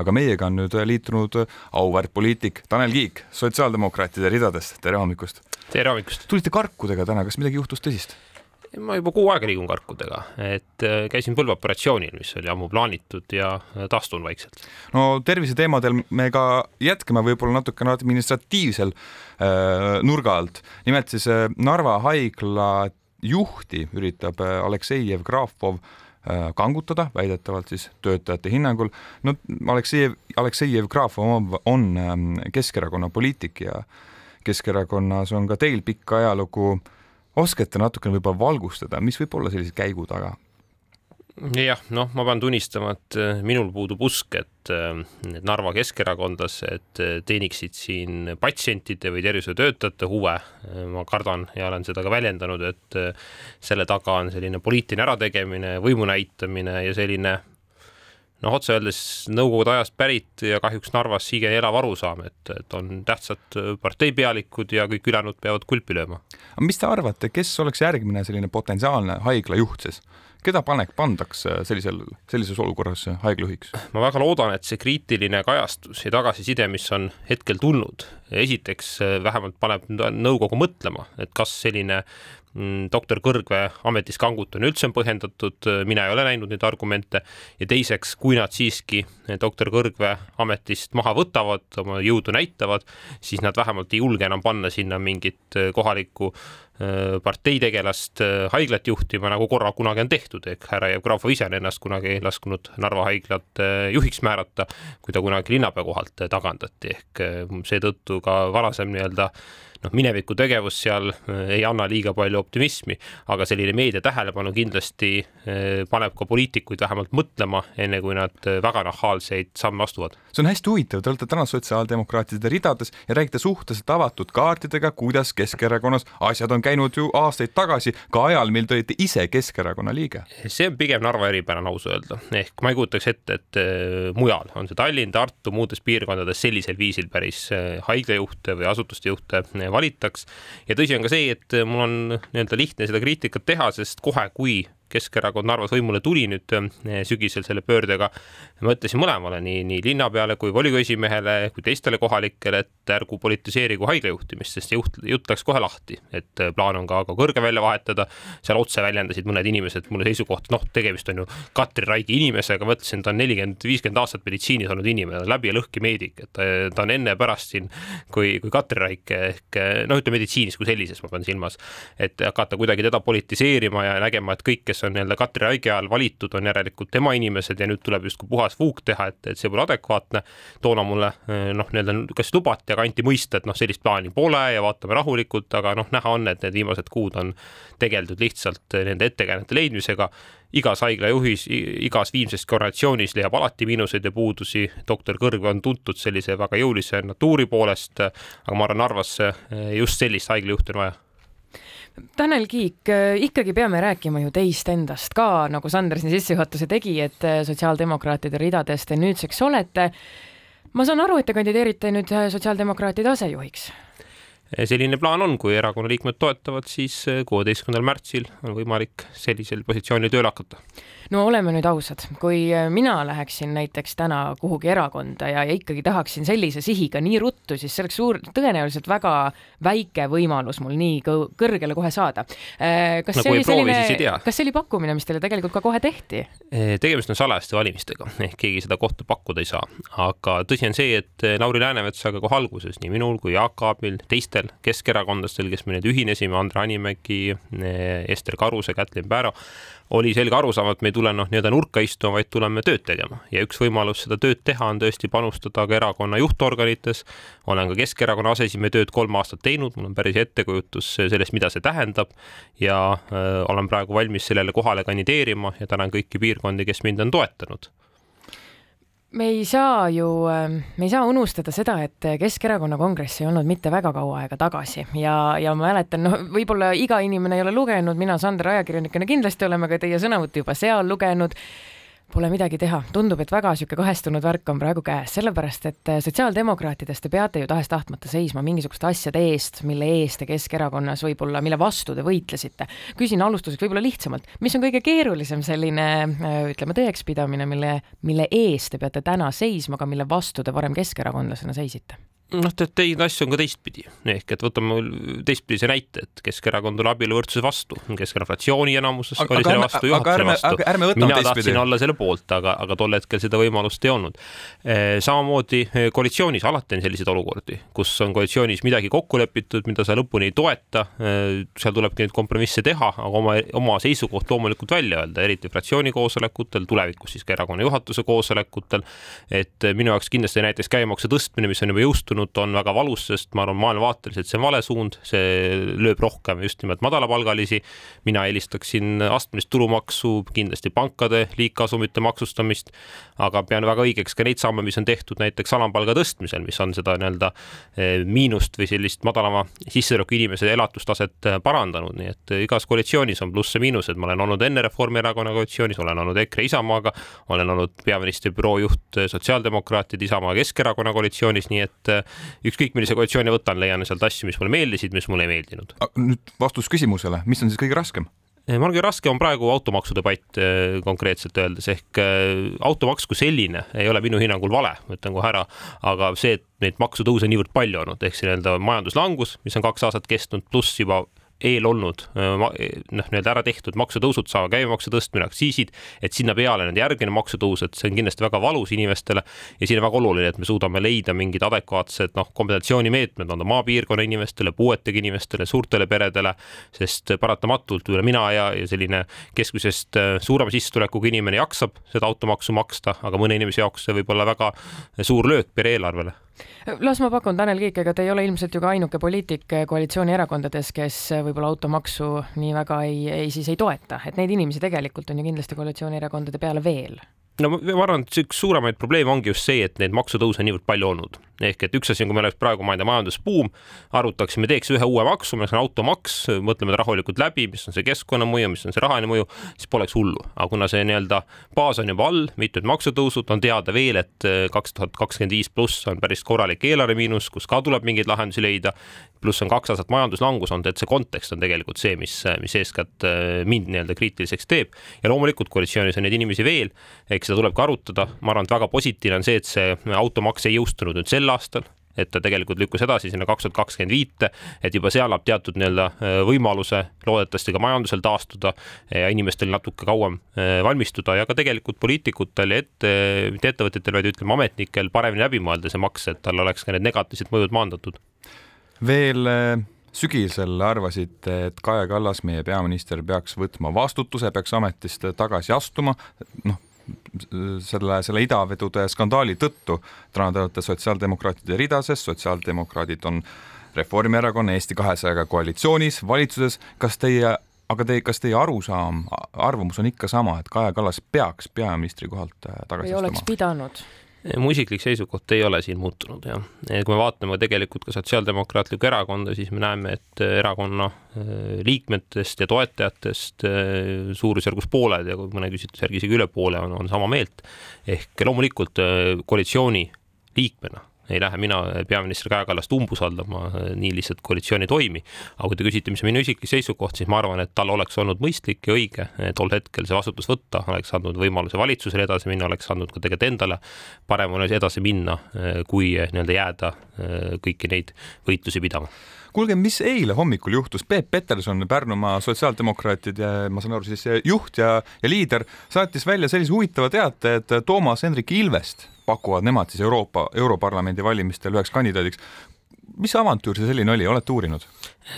aga meiega on nüüd liitunud auväärt poliitik Tanel Kiik sotsiaaldemokraatide ridadest, tere hommikust! tere hommikust! tulite karkudega täna, kas midagi juhtus tõsist? ma juba kuu aega liigun karkudega, et äh, käisin põlveoperatsioonil, mis oli ammu plaanitud ja äh, taastun vaikselt. no terviseteemadel me ka jätkame võib-olla natukene administratiivsel äh, nurga alt. nimelt siis äh, Narva haigla juhti üritab äh, Aleksei Jevgrafov äh, kangutada, väidetavalt siis töötajate hinnangul. no Aleksei, Aleksei Jevgrafov on, ähm, Keskerakonna poliitik ja Keskerakonnas on ka teil pikk ajalugu oskate natukene võib-olla valgustada, mis võib olla sellise käigu taga? Jah, noh, ma pean tunnistama, et äh, minul puudub usk, et äh, need Narva keskerakondlased äh, teeniksid siin patsientide või tervishoiutöötajate huve. ma kardan ja olen seda ka väljendanud, et selle taga on selline poliitiline ärategemine, võimu näitamine ja selline noh, otse öeldes Nõukogude ajast pärit ja kahjuks Narvas siiani elav arusaam, et, et on tähtsad parteipealikud ja kõik ülejäänud peavad kulpi lööma. mis te arvate, kes oleks järgmine selline potentsiaalne haiglajuht siis? keda panek, pandaks sellisel, sellises olukorras haiglajuhiks? ma väga loodan, et see kriitiline kajastus ja tagasiside, mis on hetkel tulnud, esiteks vähemalt paneb nõukogu mõtlema, et kas selline doktor Kõrgvee ametist kangutamine üldse on põhjendatud, mina ei ole näinud neid argumente. Ja teiseks, kui nad siiski doktor Kõrgvee ametist maha võtavad, oma jõudu näitavad, siis nad vähemalt ei julge enam panna sinna mingit kohalikku äh, parteitegelast äh, haiglat juhtima, nagu korra kunagi on tehtud, ehk härra Jevgrafov ise on ennast kunagi lasknud Narva haiglat äh, juhiks määrata, kui ta kunagi linnapea kohalt tagandati, ehk seetõttu ka varasem nii-öelda noh, mineviku tegevus seal äh, ei anna liiga palju optimismi, aga selline meedia tähelepanu kindlasti äh, paneb ka poliitikuid vähemalt mõtlema, enne kui nad äh, väga nahaalseid samme astuvad. see on hästi huvitav, te olete täna sotsiaaldemokraatide ridades ja räägite suhteliselt avatud kaartidega, kuidas Keskerakonnas asjad on käinud ju aastaid tagasi, ka ajal, mil te olite ise Keskerakonna liige. see on pigem Narva eripära, aus öelda, ehk ma ei kujutaks ette, et mujal on see Tallinn, Tartu, muudes piirkondades sellisel viisil päris haiglajuhte või asutuste juhte valitaks. ja tõsi on ka see, et mul on nii-öelda lihtne seda kriitikat teha, sest kohe, kui Keskerakond Narvas võimule tuli nüüd eh, sügisel selle pöördega, ma ütlesin mõlemale, nii, nii linnapeale kui volikogu esimehele kui teistele kohalikele, et ärgu politiseerigu haigla juhtimist, sest see juht, jutt läks kohe lahti, et eh, plaan on ka, ka kõrge välja vahetada. seal otse väljendasid mõned inimesed mulle seisukohta, noh, tegemist on ju Katri Raigi inimesega, ma ütlesin, ta on nelikümmend, viiskümmend aastat meditsiinis olnud inimene, läbi ja lõhki meedik, et ta, ta on enne ja pärast siin kui, kui Katri Raik ehk noh, ütleme meditsiinis kui sellises, ma pean silmas, et hakata kuidagi teda politiseerima ja nägema, et kõik, kes kes on nii-öelda Katri Raigi ajal valitud, on järelikult tema inimesed ja nüüd tuleb justkui puhas vuuk teha, et, et see pole adekvaatne. toona mulle noh, nii-öelda kas lubati, aga anti mõista, et noh, sellist plaani pole ja vaatame rahulikult, aga noh, näha on, et need viimased kuud on tegeldud lihtsalt nende ettekäänete leidmisega igas haigla juhis, igas viimses korrelatsioonis leiab alati miinuseid ja puudusi. doktor Kõrg on tuntud sellise väga jõulise natuuri poolest, aga ma arvan, Narvas just sellist haiglajuhti on vaja Tanel Kiik, äh, ikkagi peame rääkima ju teist endast ka, nagu Sander siin sissejuhatuse tegi, et äh, sotsiaaldemokraatide ridadest te nüüdseks olete. ma saan aru, et te kandideerite nüüd äh, sotsiaaldemokraatide asejuhiks selline plaan on, kui erakonna liikmed toetavad, siis kuueteistkümnendal märtsil on võimalik sellisel positsioonil tööle hakata no oleme nüüd ausad, kui äh, mina läheksin näiteks täna kuhugi erakonda ja, ja ikkagi tahaksin sellise sihiga nii ruttu, siis see oleks suur, tõenäoliselt väga väike võimalus mul nii kõrgele kohe saada. Kas no, see oli selline, kas see oli pakkumine, mis teile tegelikult ka kohe tehti? tegemist on salajaste valimistega ehk keegi seda kohta pakkuda ei saa, aga tõsi on see, et Lauri Läänemetsaga kohe alguses nii minul kui Jaak Aabil, teistel keskerakondlastel, kes me nüüd ühinesime, Andre Hanimägi, Ester Karuse, Kätlin Pääro oli selge arusaam, et me ei tule noh, nii-öelda nurka istuma, vaid tuleme tööd tegema. Ja üks võimalus seda tööd teha on tõesti panustada ka erakonna juhtorganites. olen ka Keskerakonna aseesimehe tööd kolm aastat teinud, mul on päris ettekujutus sellest, mida see tähendab. Ja öö, olen praegu valmis sellele kohale kandideerima ja tänan kõiki piirkondi, kes mind on toetanud me ei saa ju, ähm, me ei saa unustada seda, et Keskerakonna kongress ei olnud mitte väga kaua aega tagasi. Ja, ja ma mäletan, noh, võib-olla iga inimene ei ole lugenud, mina Sander ajakirjanikuna kindlasti oleme ka teie sõnavõttu juba seal lugenud Pole midagi teha, tundub, et väga niisugune kahestunud värk on praegu käes, sellepärast et äh, sotsiaaldemokraatidest te peate ju tahes-tahtmata seisma mingisuguste asjade eest, mille eest te Keskerakonnas võib-olla, mille vastu te võitlesite. küsin alustuseks võib-olla lihtsamalt, mis on kõige keerulisem selline äh, ütleme, tõekspidamine, mille, mille eest te peate täna seisma, aga mille vastu te varem keskerakondlasena seisite? Noh, tead, neid asju on ka teistpidi, ehk et võtame teistpidise näite, et Keskerakond oli abieluvõrdsuse vastu, Keskerakonna fraktsiooni enamuses aga, oli selle vastu, juhatuse vastu. mina tahtsin olla selle poolt, aga, aga tol hetkel seda võimalust ei olnud. Eh, samamoodi eh, koalitsioonis alati on selliseid olukordi, kus on koalitsioonis midagi kokku lepitud, mida sa lõpuni ei toeta. Eh, seal tulebki neid kompromisse teha, aga oma, oma seisukoht loomulikult välja öelda, eriti fraktsiooni koosolekutel, tulevikus siis ka erakonna juhatuse koosolekutel. et minu jaoks kindlasti näiteks käibemaksu tõstmine, mis on juba jõustunud olnud, on väga valus, sest ma arvan, maailmavaateliselt see on vale suund, see lööb rohkem just nimelt madalapalgalisi. mina eelistaksin astmelist tulumaksu, kindlasti pankade liigkasumite maksustamist, aga pean väga õigeks ka neid samme, mis on tehtud näiteks alampalga tõstmisel, mis on seda nii-öelda eh, miinust või sellist madalama sissetuleku inimese elatustaset eh, parandanud, nii et igas koalitsioonis on plusse-miinused, ma olen olnud enne Reformierakonna koalitsioonis, olen olnud EKRE Isamaaga, olen olnud peaministri büroo juht sotsiaaldemokraatide Isamaa Keskerakonna koalitsioonis, nii et ükskõik millise koalitsiooni võtan, leian sealt asju, mis mulle meeldisid, mis mulle ei meeldinud. nüüd vastus küsimusele, mis on siis kõige raskem? ma arvan, raske on praegu automaksu debatt eh, konkreetselt öeldes ehk eh, automaks kui selline ei ole minu hinnangul vale, ütlen kohe ära, aga see, et neid maksutõuse niivõrd palju olnud, ehk see nii-öelda majanduslangus, mis on kaks aastat kestnud, pluss juba eel olnud noh, nii-öelda ära tehtud maksutõusud, saama käibemaksu tõstmine, aktsiisid, et sinna peale nüüd järgmine maksutõus, et see on kindlasti väga valus inimestele ja siin on väga oluline, et me suudame leida mingid adekvaatsed noh, kompensatsioonimeetmed, on ta maapiirkonna inimestele, puuetega inimestele, suurtele peredele, sest paratamatult üle mina ja, ja selline keskmisest suurema sissetulekuga inimene jaksab seda automaksu maksta, aga mõne inimese jaoks see võib olla väga suur löök pere eelarvele las ma pakun, Tanel Kiik, ega te ei ole ilmselt ju ka ainuke poliitik koalitsioonierakondades, kes võib-olla automaksu nii väga ei, ei siis ei toeta, et neid inimesi tegelikult on ju kindlasti koalitsioonierakondade peale veel no ma arvan, et üks suuremaid probleeme ongi just see, et neid maksutõuse on niivõrd palju olnud. ehk et üks asi on, kui meil oleks praegu, ma ei tea, majandusbuum, arutaksime, teeks ühe uue maksu, milleks on automaks, mõtleme rahulikult läbi, mis on see keskkonnamõju, mis on see rahaline mõju, siis poleks hullu. aga kuna see nii-öelda baas on juba all, mitmed maksutõusud, on teada veel, et kaks tuhat kakskümmend viis pluss on päris korralik eelarvemiinus, kus ka tuleb mingeid lahendusi leida, pluss on kaks aastat majanduslangus olnud, et see kontekst on tegelikult see, mis, mis eeskätt mind nii-öelda kriitiliseks teeb ja loomulikult koalitsioonis on neid inimesi veel, eks seda tuleb ka arutada, ma arvan, et väga positiivne on see, et see automaks ei jõustunud nüüd sel aastal, et ta tegelikult lükkus edasi sinna kaks tuhat kakskümmend viite, et juba see annab teatud nii-öelda äh, võimaluse loodetavasti ka majandusel taastuda ja inimestel natuke kauem äh, valmistuda. Ja ka tegelikult poliitikutel ja ette, mitte ettevõtjatel, vaid ütleme ametnikel paremini läbi mõelda see maks, et tal oleks ka need negatiivsed mõjud maandatud. veel äh, sügisel arvasite, et Kaja Kallas, meie peaminister, peaks võtma vastutuse, peaks ametist tagasi astuma, noh selle, selle idavedude skandaali tõttu. täna te olete sotsiaaldemokraatide ridases, sotsiaaldemokraadid on Reformierakonna, Eesti kahesajaga koalitsioonis, valitsuses. kas teie, aga te, kas teie arusaam, arvamus on ikka sama, et Kaja Kallas peaks peaministri kohalt äh, tagasi astuma? ei oleks pidanud mu isiklik seisukoht ei ole siin muutunud jah. kui me vaatame tegelikult ka Sotsiaaldemokraatlikku Erakonda, siis me näeme, et erakonna äh, liikmetest ja toetajatest äh, suurusjärgus pooled ja mõne küsitluse järgi isegi üle poole on, on sama meelt. ehk loomulikult äh, koalitsiooni liikmena ei lähe mina peaminister Kaja Kallast umbusaldama, nii lihtsalt koalitsioon ei toimi. aga kui te küsite, mis on minu isiklik seisukoht, siis ma arvan, et tal oleks olnud mõistlik ja õige tol hetkel see vastutus võtta, oleks andnud võimaluse valitsusele edasi minna, oleks andnud ka tegelikult endale parem edasi minna, kui nii-öelda jääda kõiki neid võitlusi pidama kuulge, mis eile hommikul juhtus, Peep Peterson, Pärnumaa sotsiaaldemokraatide, ma saan aru siis juht ja, ja liider, saatis välja sellise huvitava teate, et Toomas Hendrik Ilvest pakuvad nemad siis Euroopa, Europarlamendi valimistel üheks kandidaadiks. mis avantüür see selline oli, olete uurinud?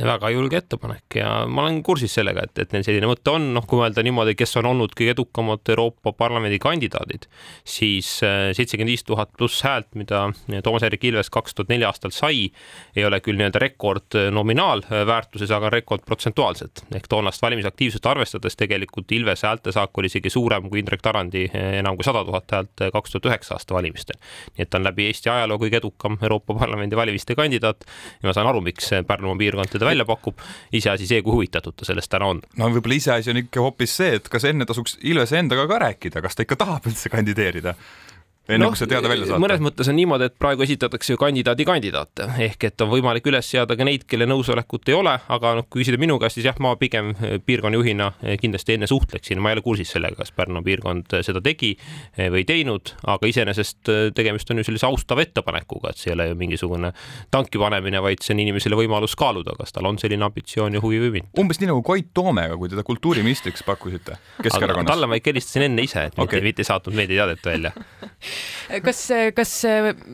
Väga julge ettepanek ja ma olen kursis sellega, et, et neil selline mõte on, noh, kui mõelda niimoodi, kes on olnud kõige edukamad Euroopa Parlamendi kandidaadid, siis äh, seitsekümmend viis tuhat pluss häält, mida Toomas Hendrik Ilves kaks tuhat neli aastal sai, ei ole küll nii-öelda rekord äh, nominaalväärtuses, aga rekord protsentuaalselt ehk toonast valimisaktiivsust arvestades tegelikult Ilvese häältesaak oli isegi suurem kui Indrek Tarandi äh, enam kui sada tuhat häält kaks tuhat üheksa aasta valimistel. nii et ta on läbi Eesti ajaloo kõige edukam Euroopa Parlamendi valimiste kandidaat ja ma saan aru, miks Pärnumaa piirkond ta välja pakub, iseasi see, kui huvitatud ta sellest täna on. no võib-olla iseasi on ikka hoopis see, et kas enne tasuks Ilvese endaga ka rääkida, kas ta ikka tahab üldse kandideerida enne no, kui see teada välja saata. mõnes mõttes on niimoodi, et praegu esitatakse ju kandidaadi kandidaate ehk et on võimalik üles seada ka neid, kelle nõusolekut ei ole, aga noh, kui küsida minu käest, siis jah, ma pigem eh, piirkonna juhina eh, kindlasti enne suhtleksin, ma ei ole kursis sellega, kas Pärnu piirkond seda tegi eh, või teinud, aga iseenesest tegemist on ju sellise austava ettepanekuga, et see ei ole ju mingisugune tanki panemine, vaid see on inimesele võimalus kaaluda, kas tal on selline ambitsioon ja huvi või mitte. umbes nii nagu Koit Toomega, kui teda kultuuriministriks pakkusite Keskerakonnas. talle ma ikka helistasin enne ise, et okay. mitte, mitte ei saatnud meediateadet välja kas, kas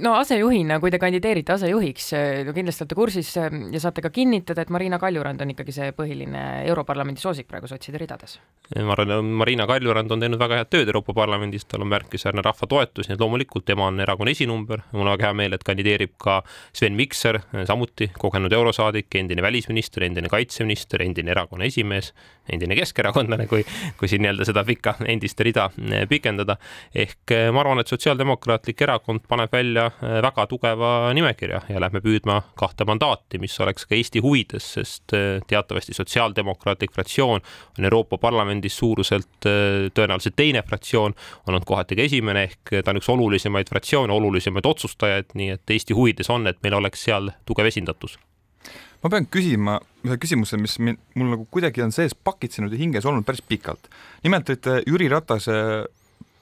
no asejuhina, kui te kandideerite asejuhiks, no kindlasti olete kursis ja saate ka kinnitada, et Marina Kaljurand on ikkagi see põhiline Europarlamendi soosik praegu sotside ridades? ma arvan, Marina Kaljurand on teinud väga head tööd Euroopa Parlamendis, tal on märkimisväärne rahva toetus, nii et loomulikult tema on erakonna esinumber. mul on väga hea meel, et kandideerib ka Sven Mikser, samuti kogenud eurosaadik, endine välisminister, endine kaitseminister, endine erakonna esimees, endine keskerakondlane, kui, kui siin nii-öelda seda pikka endiste rida pikendada. ehk ma arvan, et sotsiaal Sotsiaaldemokraatlik Erakond paneb välja äh, väga tugeva nimekirja ja lähme püüdma kahte mandaati, mis oleks ka Eesti huvides, sest teatavasti Sotsiaaldemokraatlik fraktsioon on Euroopa Parlamendis suuruselt tõenäoliselt teine fraktsioon, olnud kohati ka esimene, ehk ta on üks olulisemaid fraktsioone, olulisemaid otsustajaid, nii et Eesti huvides on, et meil oleks seal tugev esindatus ma pean küsima ühe küsimuse, mis mul nagu kuidagi on sees pakitsenud ja hinges olnud päris pikalt. nimelt, et Jüri Ratase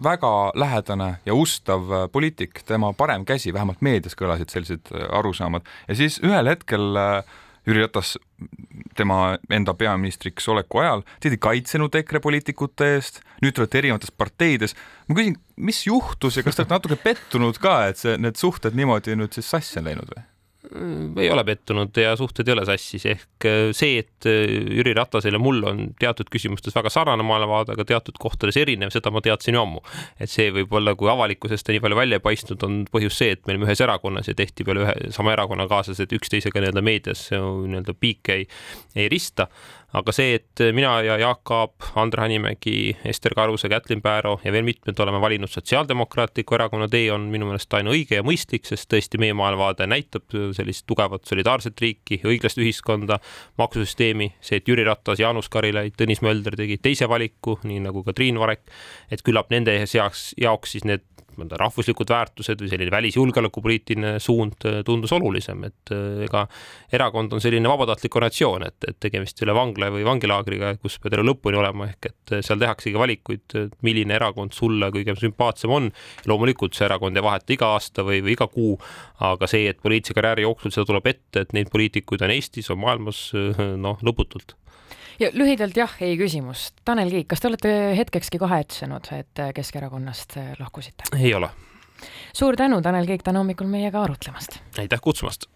väga lähedane ja ustav äh, poliitik, tema parem käsi, vähemalt meedias kõlasid sellised äh, arusaamad ja siis ühel hetkel äh, Jüri Ratas tema enda peaministriks oleku ajal, teid ei kaitsenud EKRE poliitikute eest, nüüd te olete erinevates parteides. ma küsin, mis juhtus ja kas te olete natuke pettunud ka, et see, need suhted niimoodi nüüd siis sassi on läinud või? Ei ole pettunud ja suhted ei ole sassis, ehk äh, see, et äh, Jüri Ratasel ja mul on teatud küsimustes väga sarnane maailmavaade, aga teatud kohtades erinev, seda ma teadsin ju ammu. et see võib-olla, kui avalikkusest nii palju välja ei paistnud, on põhjus see, et me olime ühes erakonnas ja tihtipeale ühe sama erakonnakaaslased üksteisega nii-öelda meedias nii-öelda piike ei, ei rista aga see, et mina ja Jaak Aab, Andre Hanimägi, Ester Karuse, Kätlin Pääro ja veel mitmed oleme valinud Sotsiaaldemokraatliku Erakonna tee, on minu meelest ainuõige ja mõistlik, sest tõesti meie maailmavaade näitab sellist tugevat solidaarset riiki, õiglast ühiskonda, maksusüsteemi, see, et Jüri Ratas, Jaanus Karilaid, Tõnis Mölder tegid teise valiku, nii nagu ka Triin Varek, et küllap nende seaks, jaoks siis need mõnda rahvuslikud väärtused või selline välisjulgeolekupoliitiline suund äh, tundus olulisem, et äh, ega erakond on selline vabatahtlik organisatsioon, et, et tegemist ei ole vangla või vangilaagriga, kus pead elu lõpuni olema, ehk et äh, seal tehaksegi valikuid, milline erakond sulle kõige sümpaatsem on. loomulikult see erakond ei vaheta iga aasta või, või iga kuu, aga see, et poliitilise karjääri jooksul seda tuleb ette, et neid poliitikuid on Eestis, on maailmas noh, lõputult ja lühidalt jah, ei küsimus. Tanel Kiik, kas te olete hetkekski kahetsenud, et Keskerakonnast lahkusite? ei ole. suur tänu, Tanel Kiik, täna hommikul meiega arutlemast. aitäh kutsumast